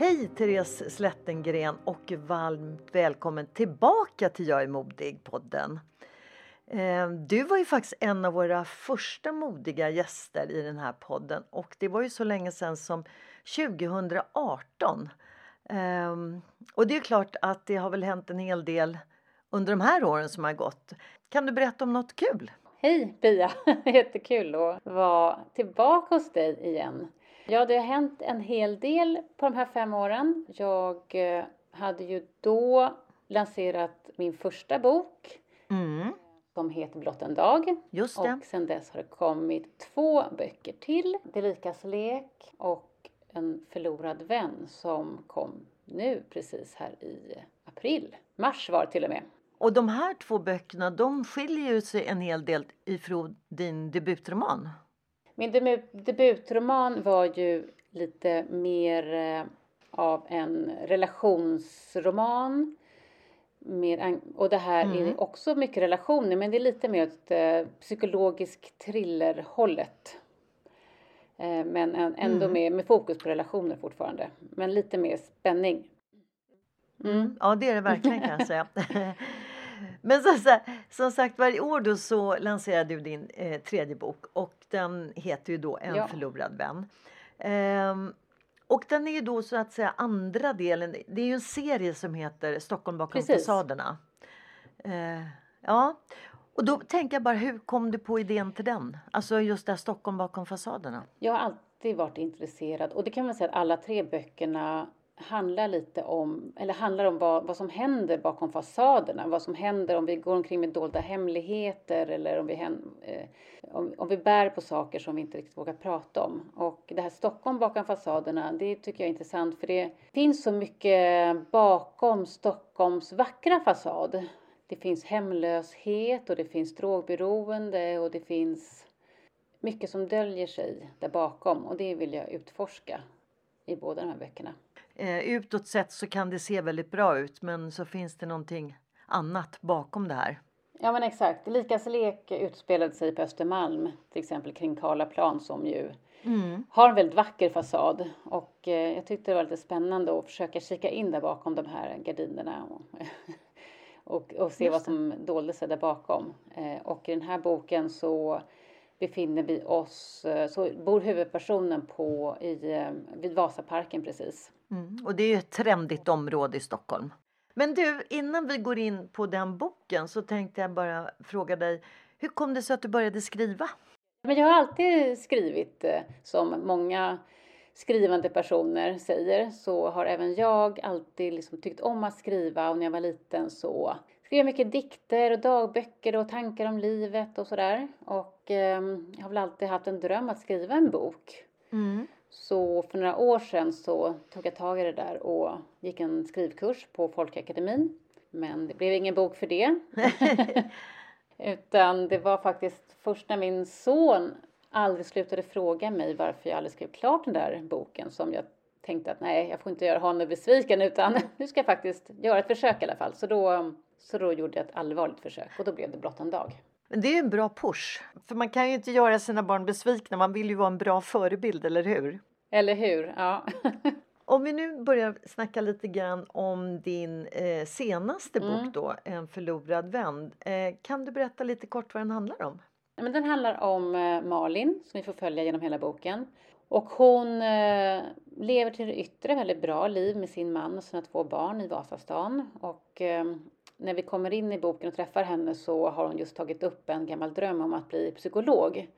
Hej Therese Slättengren och varmt välkommen tillbaka till Jag är modig-podden. Ehm, du var ju faktiskt en av våra första modiga gäster i den här podden och det var ju så länge sedan som 2018. Ehm, och det är klart att det har väl hänt en hel del under de här åren som har gått. Kan du berätta om något kul? Hej Pia! Jättekul att vara tillbaka hos dig igen. Ja, det har hänt en hel del på de här fem åren. Jag eh, hade ju då lanserat min första bok Mm, som heter Blott en dag. just det. Och sen dess har det kommit två böcker till. Det likas lek och En förlorad vän som kom nu precis här i april. Mars var det till och med. Och de här två böckerna de skiljer ju sig en hel del ifrån din debutroman. Min debutroman var ju lite mer eh, av en relationsroman. Mer, och det här Mm. är också mycket relationer men det är lite mer åt eh, psykologisk thriller-hållet. Eh, men en, ändå Mm. med, med fokus på relationer fortfarande. Men lite mer spänning. Mm. Ja, det är det verkligen kan jag säga. Men så, så, som sagt varje år då så lanserar du din eh, tredje bok och den heter ju då En Ja. förlorad vän. Ehm, och den är ju då så att säga andra delen. Det är ju en serie som heter Stockholm bakom Precis. fasaderna. Eh, ja, och då tänker jag bara hur kom du på idén till den? Alltså just det här Stockholm bakom fasaderna. Jag har alltid varit intresserad och det kan man säga att alla tre böckerna handlar lite om, eller handlar om vad, vad som händer bakom fasaderna. Vad som händer om vi går omkring med dolda hemligheter eller om vi, eh, om, om vi bär på saker som vi inte riktigt vågar prata om. Och det här Stockholm bakom fasaderna, det tycker jag är intressant för det finns så mycket bakom Stockholms vackra fasad. Det finns hemlöshet och det finns drogberoende och det finns mycket som döljer sig där bakom och det vill jag utforska i båda de här böckerna. Eh, utåt sett så kan det se väldigt bra ut men så finns det någonting annat bakom det här. Ja men exakt, Likas lek utspelade sig på Östermalm, till exempel kring Karlaplan som ju har en väldigt vacker fasad och eh, jag tyckte det var lite spännande att försöka kika in där bakom de här gardinerna och, och, och se vad som dolde sig där bakom. Eh, och i den här boken så befinner vi oss, eh, så bor huvudpersonen på i, eh, vid Vasaparken precis. Mm. Och det är ju ett trendigt område i Stockholm. Men du, innan vi går in på den boken så tänkte jag bara fråga dig, hur kom det sig att du började skriva? Men jag har alltid skrivit eh, som många skrivande personer säger så har även jag alltid liksom tyckt om att skriva och när jag var liten så skrev jag mycket dikter och dagböcker och tankar om livet och sådär. Och ehm, jag har väl alltid haft en dröm att skriva en bok. Så för några år sedan så tog jag tag i det där och gick en skrivkurs på Folkakademin. Men det blev ingen bok för det. Utan det var faktiskt först när min son aldrig slutade fråga mig varför jag aldrig skrev klart den där boken som jag tänkte att nej, jag får inte göra honom besviken utan nu ska jag faktiskt göra ett försök i alla fall. Så då, så då gjorde jag ett allvarligt försök och då blev det blott en dag. Men det är en bra push, för man kan ju inte göra sina barn besvikna. Man vill ju vara en bra förebild, eller hur? Eller hur? Ja. Om vi nu börjar snacka lite grann om din eh, senaste mm. bok då, En förlorad vän. Eh, kan du berätta lite kort vad den handlar om? Men den handlar om eh, Malin som vi får följa genom hela boken. Och hon eh, lever till det yttre väldigt bra liv med sin man och sina två barn i Vasastan. Och eh, när vi kommer in i boken och träffar henne så har hon just tagit upp en gammal dröm om att bli psykolog.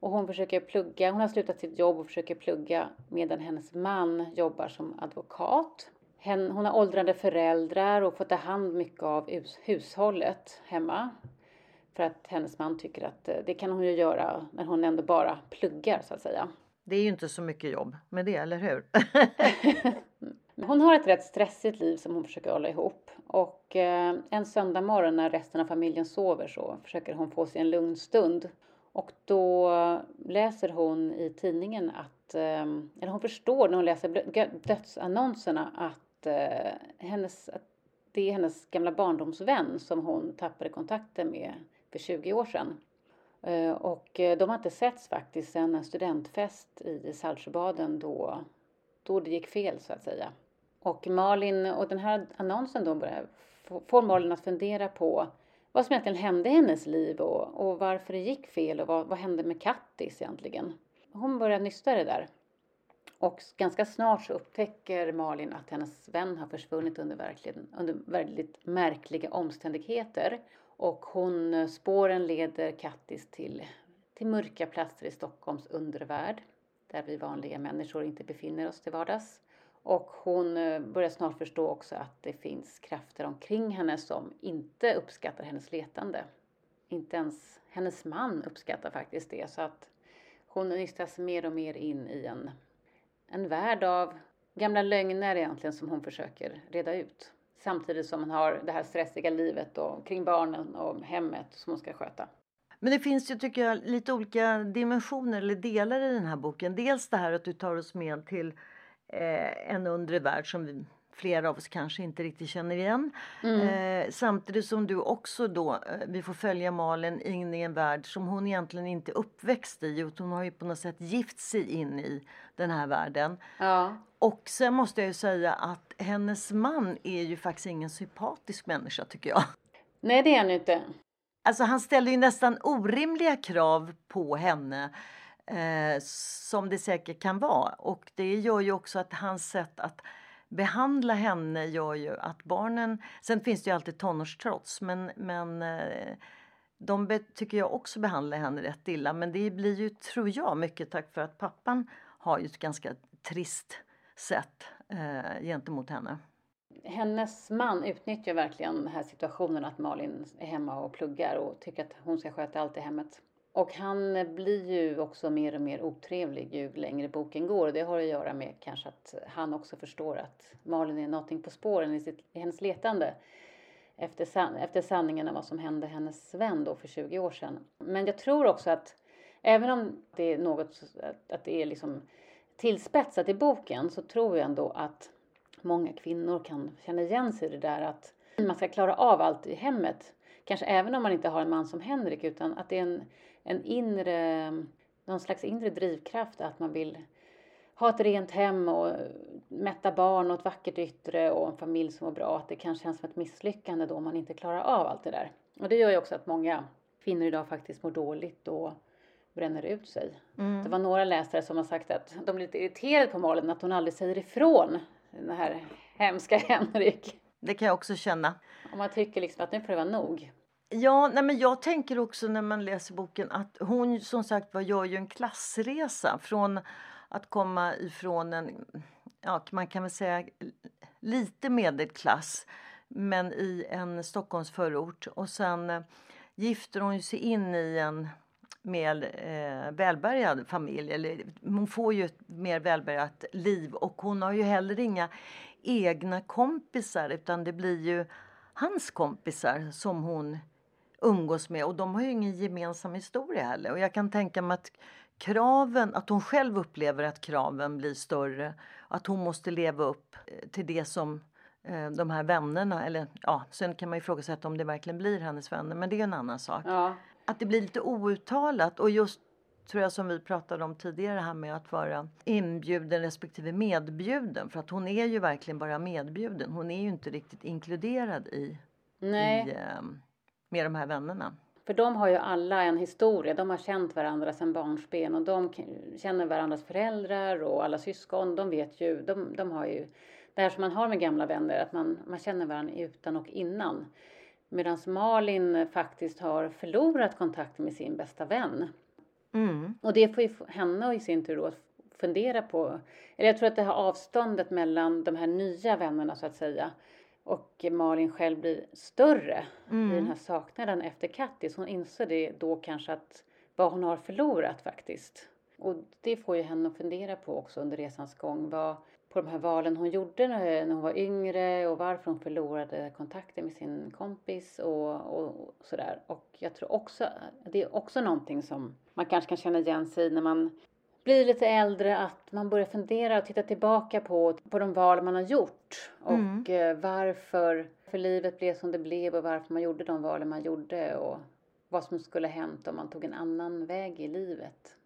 Och hon försöker plugga, hon har slutat sitt jobb och försöker plugga medan hennes man jobbar som advokat. Hon har åldrande föräldrar och får ta hand mycket av hushållet hemma. För att hennes man tycker att eh, det kan hon ju göra när hon ändå bara pluggar så att säga. Det är ju inte så mycket jobb med det, eller hur? hon har ett rätt stressigt liv som hon försöker hålla ihop. Och eh, en söndag morgon när resten av familjen sover så försöker hon få sig en lugn stund. Och då läser hon i tidningen att, eh, eller hon förstår när hon läser dödsannonserna att, eh, hennes, att det är hennes gamla barndomsvän som hon tappade kontakten med för 20 år sedan. Och de har inte setts faktiskt sedan en studentfest i Saltsjöbaden då, då det gick fel så att säga. Och Malin och den här annonsen då börjar, får Malin att fundera på vad som egentligen hände i hennes liv och, och varför det gick fel och vad, vad hände med Kattis egentligen. Hon börjar nysta det där. Och ganska snart så upptäcker Malin att hennes vän har försvunnit under, verkligen, under väldigt märkliga omständigheter. Och hon, eh, spåren leder Kattis till, till mörka platser i Stockholms undervärld där vi vanliga människor inte befinner oss till vardags. Och hon eh, börjar snart förstå också att det finns krafter omkring henne som inte uppskattar hennes letande. Inte ens hennes man uppskattar faktiskt det. Så att hon nystas mer och mer in i en, en värld av gamla lögner egentligen som hon försöker reda ut. Samtidigt som hon har det här stressiga livet och kring barnen och hemmet som hon ska sköta. Men det finns ju, tycker jag, lite olika dimensioner eller delar i den här boken. Dels det här att du tar oss med till eh, en undre värld som vi, flera av oss kanske inte riktigt känner igen. Mm. Eh, samtidigt som du också då, eh, vi får följa Malin in i en värld som hon egentligen inte är uppväxt i. Utan hon har ju på något sätt gift sig in i den här världen. Ja. Och sen måste jag ju säga att hennes man är ju faktiskt ingen sympatisk människa tycker jag. Nej det är han inte. Alltså han ställer ju nästan orimliga krav på henne. Eh, som det säkert kan vara. Och det gör ju också att hans sätt att behandla henne gör ju att barnen... Sen finns det ju alltid tonårstrots men, men eh, de tycker jag också behandlar henne rätt illa. Men det blir ju, tror jag, mycket tack för att pappan har ju ett ganska trist sätt eh, gentemot henne. Hennes man utnyttjar verkligen den här situationen att Malin är hemma och pluggar och tycker att hon ska sköta allt i hemmet. Och han eh, blir ju också mer och mer otrevlig ju längre boken går. Det har att göra med kanske att han också förstår att Malin är någonting på spåren i, sitt, i hennes letande efter, san, efter sanningen om vad som hände hennes vän då för 20 år sedan. Men jag tror också att även om det är något, att det är liksom tillspetsat i boken så tror jag ändå att många kvinnor kan känna igen sig i det där att man ska klara av allt i hemmet. Kanske även om man inte har en man som Henrik utan att det är en en inre, någon slags inre drivkraft att man vill ha ett rent hem och mätta barn och ett vackert yttre och en familj som mår bra. Att det kan kännas som ett misslyckande då om man inte klarar av allt det där. Och det gör ju också att många kvinnor idag faktiskt mår dåligt och bränner ut sig. Mm. Det var några läsare som har sagt att de blir lite irriterade på Malin att hon aldrig säger ifrån den här hemska Henrik. Det kan jag också känna. Och man tycker liksom att nu får det vara nog. Ja, nej men jag tänker också när man läser boken att hon som sagt var gör ju en klassresa från att komma ifrån en, ja man kan väl säga lite medelklass men i en Stockholmsförort och sen eh, gifter hon sig in i en mer eh, välbärgad familj. Eller, hon får ju ett mer välbärgat liv och hon har ju heller inga egna kompisar utan det blir ju hans kompisar som hon umgås med och de har ju ingen gemensam historia heller. Och jag kan tänka mig att kraven, att hon själv upplever att kraven blir större. Att hon måste leva upp eh, till det som eh, de här vännerna, eller ja, sen kan man ifrågasätta om det verkligen blir hennes vänner, men det är en annan sak. Ja. Att det blir lite outtalat och just tror jag som vi pratade om tidigare här med att vara inbjuden respektive medbjuden. För att hon är ju verkligen bara medbjuden. Hon är ju inte riktigt inkluderad i, Nej. i eh, med de här vännerna. För de har ju alla en historia. De har känt varandra sedan barnsben och de känner varandras föräldrar och alla syskon. De vet ju, de, de har ju det här som man har med gamla vänner, att man, man känner varandra utan och innan. Medan Malin faktiskt har förlorat kontakten med sin bästa vän. Mm. Och det får ju henne i sin tur då fundera på. Eller jag tror att det här avståndet mellan de här nya vännerna så att säga och Malin själv blir större Mm. i den här saknaden efter Kattis. Hon inser det då kanske att vad hon har förlorat faktiskt. Och det får ju henne att fundera på också under resans gång. Vad, på de här valen hon gjorde när när hon var yngre och varför hon förlorade kontakten med sin kompis och, och sådär. Och jag tror också, det är också någonting som man kanske kan känna igen sig i när man blir lite äldre, att man börjar fundera och titta tillbaka på, på de val man har gjort och eh, varför för livet blev som det blev och varför man gjorde de valen man gjorde och vad som skulle hänt om man tog en annan väg i livet.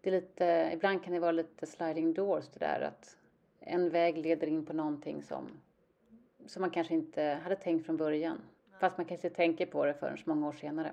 Det är lite, ibland kan det vara lite sliding doors det där att en väg leder in på någonting som, som man kanske inte hade tänkt från början. Fast man kanske tänker på det förrän många år senare.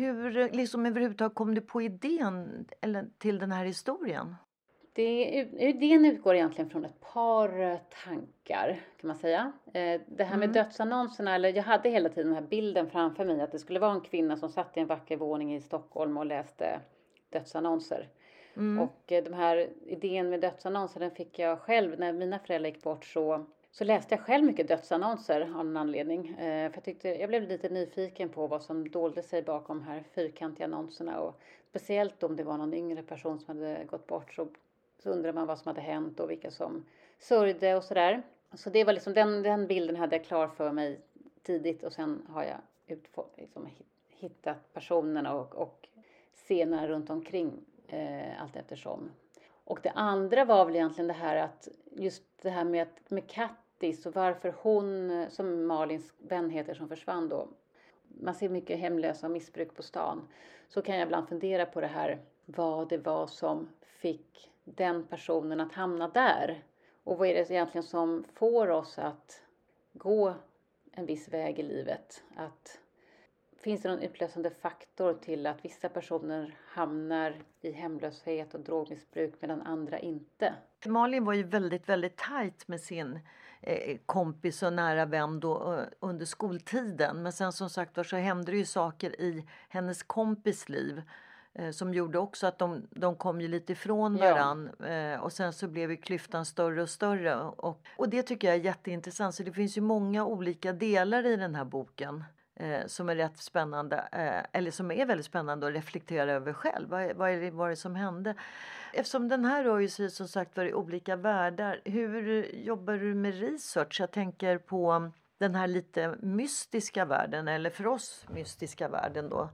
Hur liksom överhuvudtaget kom du på idén eller, till den här historien? Det, idén utgår egentligen från ett par eh, tankar kan man säga. Eh, Det här med dödsannonserna, eller jag hade hela tiden den här bilden framför mig att det skulle vara en kvinna som satt i en vacker våning i Stockholm och läste dödsannonser. Och eh, de här idén med dödsannonser den fick jag själv när mina föräldrar gick bort så så läste jag själv mycket dödsannonser av någon anledning. Eh, för jag, tyckte, jag blev lite nyfiken på vad som dolde sig bakom de här fyrkantiga annonserna. Och speciellt om det var någon yngre person som hade gått bort så, så undrar man vad som hade hänt och vilka som sörjde och sådär. Så det var liksom den, den bilden hade jag klar för mig tidigt och sen har jag utfå, liksom, hittat personerna och, och scenerna runt omkring eh, allt eftersom. Och det andra var väl egentligen det här att just det här med, med Kattis och varför hon, eh, som Malins vän heter som försvann då, man ser mycket hemlösa och missbruk på stan, så kan jag ibland fundera på det här vad det var som fick den personen att hamna där. Och vad är det egentligen som får oss att gå en viss väg i livet? Att Finns det någon utlösande faktor till att vissa personer hamnar i hemlöshet och drogmissbruk medan andra inte? Malin var ju väldigt, väldigt tajt med sin eh, kompis och nära vän då, eh, under skoltiden. Men sen som sagt var så hände det ju saker i hennes kompis liv Eh, som gjorde också att de, de kom ju lite ifrån varann eh, och sen så blev ju klyftan större och större. Och, och det tycker jag är jätteintressant. Så det finns ju många olika delar i den här boken eh, som är rätt spännande, eh, eller som är väldigt spännande att reflektera över själv. Vad, vad, är det, vad är det som hände? Eftersom den här rör sig som sagt var i olika världar, hur jobbar du med research? Jag tänker på den här lite mystiska världen, eller för oss mystiska världen då.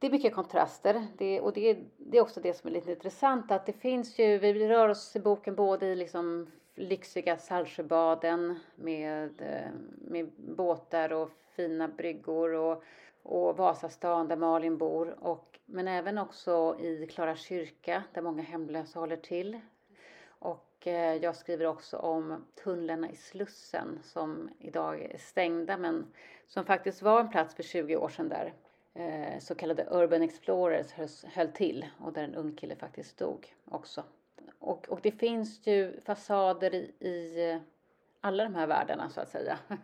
Det är mycket kontraster det, och det, det, är också det som är lite intressant att det finns ju, vi rör oss i boken både i liksom lyxiga Saltsjöbaden med, eh, med båtar och fina bryggor och, och Vasastan där Malin bor och, men även också i Klara kyrka där många hemlösa håller till. Och eh, jag skriver också om tunnlarna i Slussen som idag är stängda men som faktiskt var en plats för 20 år sedan där eh, så kallade Urban Explorers höll till och där en ung kille faktiskt dog också. Och, och det finns ju fasader i, i alla de här världarna så att säga.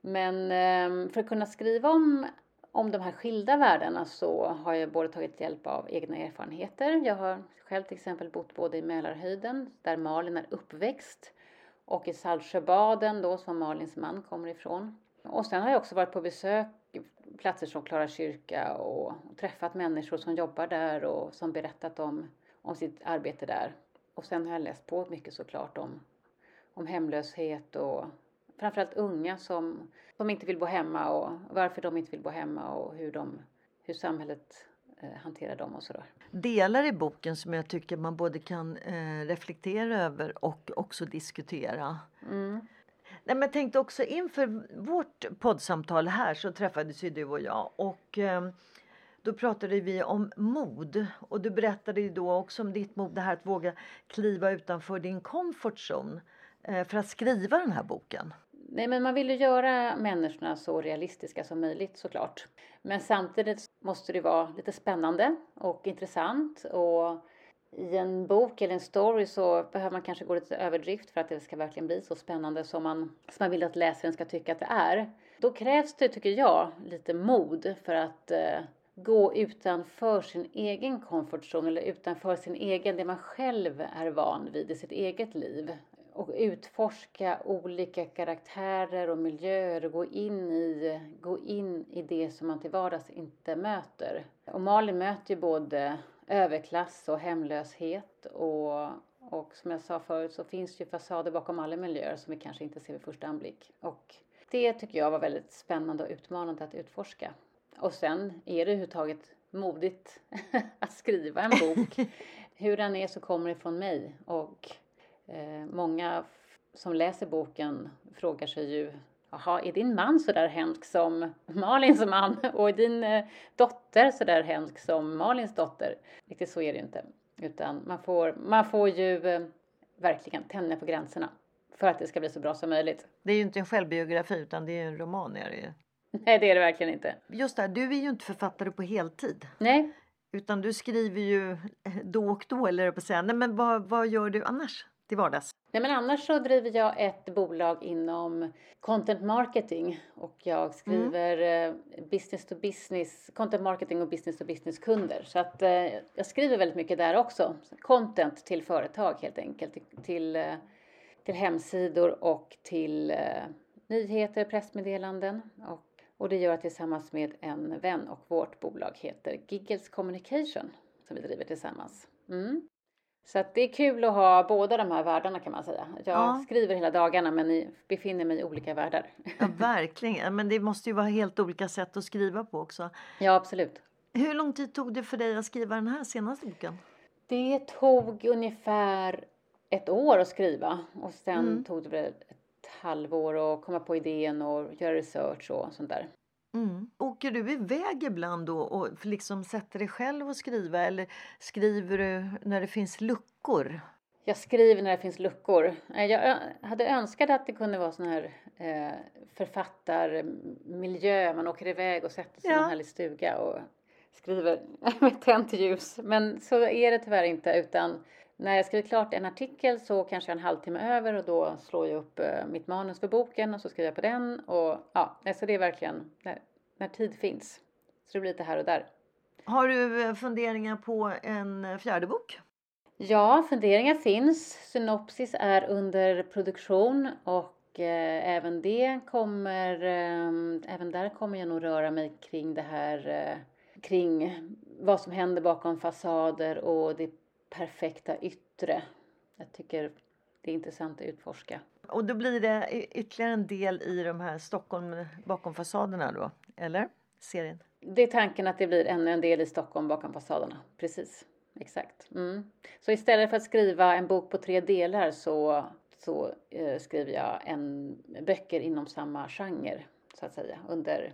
Men ehm, för att kunna skriva om, om de här skilda världarna så har jag både tagit hjälp av egna erfarenheter. Jag har själv till exempel bott både i Mälarhöjden där Malin är uppväxt och i Saltsjöbaden då som Malins man kommer ifrån. Och sen har jag också varit på besök platser som Klara kyrka och, och träffat människor som jobbar där och som berättat om, om sitt arbete där. Och sen har jag läst på mycket såklart om, om hemlöshet och framförallt unga som, som inte vill bo hemma och varför de inte vill bo hemma och hur, de, hur samhället eh, hanterar dem och sådär. Delar i boken som jag tycker man både kan eh, reflektera över och också diskutera. Mm. Nej, men jag tänkte också inför vårt poddsamtal här så träffades ju du och jag och eh, då pratade vi om mod och du berättade ju då också om ditt mod, det här att våga kliva utanför din comfort zone eh, för att skriva den här boken. Nej, men man vill ju göra människorna så realistiska som möjligt såklart. Men samtidigt måste det vara lite spännande och intressant och i en bok eller en story så behöver man kanske gå lite överdrift för att det ska verkligen bli så spännande som man, som man vill att läsaren ska tycka att det är. Då krävs det, tycker jag, lite mod för att eh, gå utanför sin egen comfort zone eller utanför sin egen, det man själv är van vid i sitt eget liv och utforska olika karaktärer och miljöer och gå in i, gå in i det som man till vardags inte möter. Och Malin möter ju både överklass och hemlöshet och, och som jag sa förut så finns det ju fasader bakom alla miljöer som vi kanske inte ser vid första anblick. Och det tycker jag var väldigt spännande och utmanande att utforska. Och sen är det överhuvudtaget modigt att skriva en bok. Hur den är så kommer det från mig och eh, många som läser boken frågar sig ju Jaha, är din man så där hemsk som Malins man? Och är din eh, dotter så där hemsk som Malins dotter? Riktigt så är det inte. Utan man får, man får ju eh, verkligen tänja på gränserna för att det ska bli så bra som möjligt. Det är ju inte en självbiografi utan det är en roman. Är det ju. Nej, det är det verkligen inte. Just det, du är ju inte författare på heltid. Nej. Utan du skriver ju då och då, eller på säga. Nej, men vad, vad gör du annars till vardags? Nej, men annars så driver jag ett bolag inom content marketing och jag skriver mm. business to business, content marketing och business to business kunder. Så att eh, jag skriver väldigt mycket där också. Content till företag helt enkelt, till, till, eh, till hemsidor och till eh, nyheter, pressmeddelanden och och det gör jag tillsammans med en vän och vårt bolag heter Giggles Communication som vi driver tillsammans. Mm. Så att det är kul att ha båda de här världarna kan man säga. Jag ja. skriver hela dagarna men befinner mig i olika världar. Ja, verkligen, men det måste ju vara helt olika sätt att skriva på också. Ja, absolut. Hur lång tid tog det för dig att skriva den här senaste boken? Det tog ungefär ett år att skriva och sen mm. tog det halvår att komma på idén och göra research och sånt där. Mm. Åker du iväg ibland då och liksom sätter dig själv och skriva eller skriver du när det finns luckor? Jag skriver när det finns luckor. Jag hade önskat att det kunde vara sån här eh, författarmiljö. Man åker iväg och sätter sig ja. i en härlig stuga och skriver med tänt ljus. Men så är det tyvärr inte utan när jag skriver klart en artikel så kanske jag en halvtimme över och då slår jag upp eh, mitt manus för boken och så skriver jag på den och ja, så det är verkligen när, när tid finns. Så det blir lite här och där. Har du eh, funderingar på en fjärde bok? Ja, funderingar finns. Synopsis är under produktion och eh, även det kommer, eh, även där kommer jag nog röra mig kring det här, eh, kring vad som händer bakom fasader och det perfekta yttre. Jag tycker det är intressant att utforska. Och då blir det ytterligare en del i de här Stockholm bakom fasaderna då, eller? Serien? Det är tanken att det blir ännu en del i Stockholm bakom fasaderna, precis. Exakt. Mm. Så istället för att skriva en bok på tre delar så, så eh, skriver jag en, böcker inom samma genre, så att säga, under...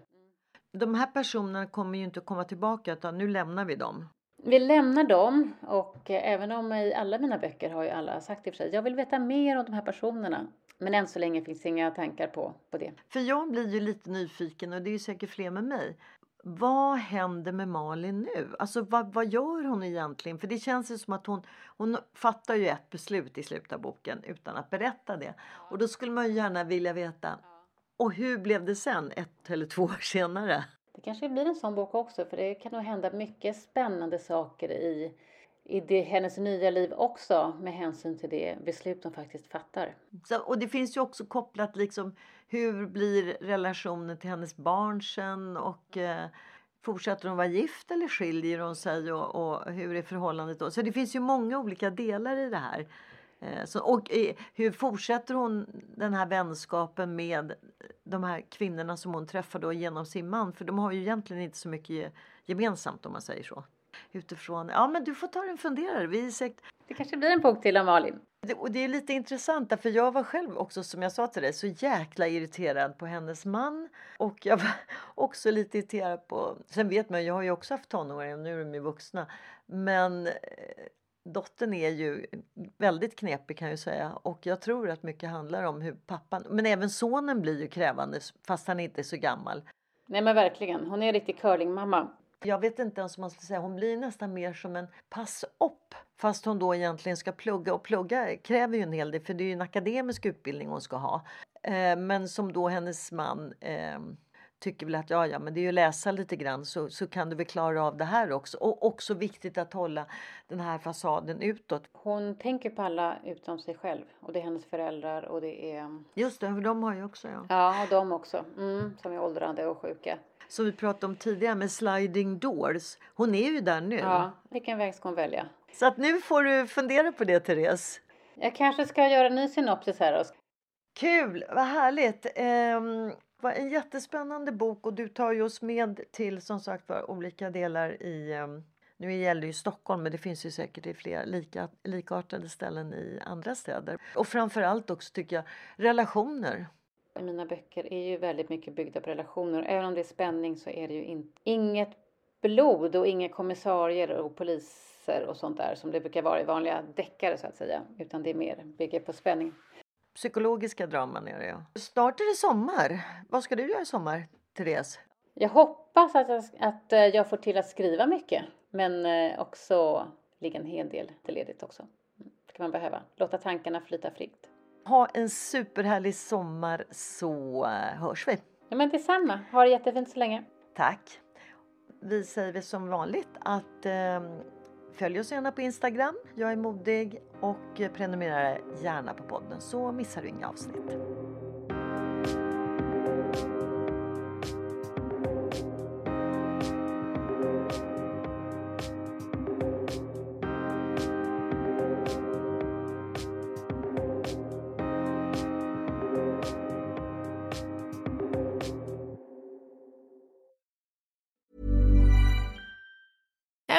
De här personerna kommer ju inte att komma tillbaka utan nu lämnar vi dem. Vi lämnar dem och eh, även om i alla mina böcker har ju alla sagt i och för sig, jag vill veta mer om de här personerna. Men än så länge finns inga tankar på, på det. För jag blir ju lite nyfiken och det är ju säkert fler med mig. Vad händer med Malin nu? Alltså vad, vad gör hon egentligen? För det känns ju som att hon, hon fattar ju ett beslut i slutet av boken utan att berätta det. Och då skulle man ju gärna vilja veta. Och hur blev det sen, ett eller två år senare? Det kanske blir en sån bok också för det kan nog hända mycket spännande saker i, i det, hennes nya liv också med hänsyn till det beslut hon faktiskt fattar. Så, och det finns ju också kopplat liksom hur blir relationen till hennes barn sen och eh, fortsätter hon vara gift eller skiljer hon sig och, och, hur är förhållandet då? Så det finns ju många olika delar i det här. Eh, så, och eh, hur fortsätter hon den här vänskapen med de här kvinnorna som hon träffar då genom sin man? För de har ju egentligen inte så mycket gemensamt om man säger så. Utifrån, ja men du får ta en funderare. Vi säkert... Det kanske blir en bok till om Malin. Det, och det är lite intressant för jag var själv också som jag sa till dig så jäkla irriterad på hennes man. Och jag var också lite irriterad på, sen vet man jag har ju också haft tonåringar och nu är de ju vuxna. Men eh, dottern är ju väldigt knepig kan jag säga och jag tror att mycket handlar om hur pappan, men även sonen blir ju krävande fast han inte är så gammal. Nej men verkligen, hon är en riktig curlingmamma. Jag vet inte ens om man ska säga, hon blir nästan mer som en pass-upp. Fast hon då egentligen ska plugga och plugga kräver ju en hel del för det är ju en akademisk utbildning hon ska ha. Eh, men som då hennes man eh, tycker väl att ja, ja, men det är ju att läsa lite grann så, så kan du väl klara av det här också. Och också viktigt att hålla den här fasaden utåt. Hon tänker på alla utom sig själv och det är hennes föräldrar och det är... Just det, för de har ju också ja. Ja, och de också, mm, som är åldrande och sjuka. Som vi pratade om tidigare med sliding doors. Hon är ju där nu. Ja, vilken väg ska hon välja? Så att nu får du fundera på det, Therese. Jag kanske ska göra en ny synopsis här. Kul, vad härligt. Um, var en jättespännande bok och du tar ju oss med till som sagt var olika delar i ehm, nu gäller det ju Stockholm men det finns ju säkert i fler lika, likartade ställen i andra städer. Och framförallt också tycker jag relationer. Mina böcker är ju väldigt mycket byggda på relationer. Även om det är spänning så är det ju in, inget blod och inga kommissarier och poliser och sånt där som det brukar vara i vanliga deckare så att säga. Utan det är mer bygger på spänning. Psykologiska draman är det ja. Snart är det sommar. Vad ska du göra i sommar, Therese? Jag hoppas att jag, att eh, jag får till att skriva mycket. Men eh, också ligga en hel del till ledigt också. Mm, det kan man behöva. Låta tankarna flyta fritt. Ha en superhärlig sommar så hörs vi. Ja men detsamma. Ha det jättefint så länge. Tack. Vi säger som vanligt att eh, följ oss gärna på Instagram. Jag är modig och prenumerera gärna på podden så missar du inga avsnitt.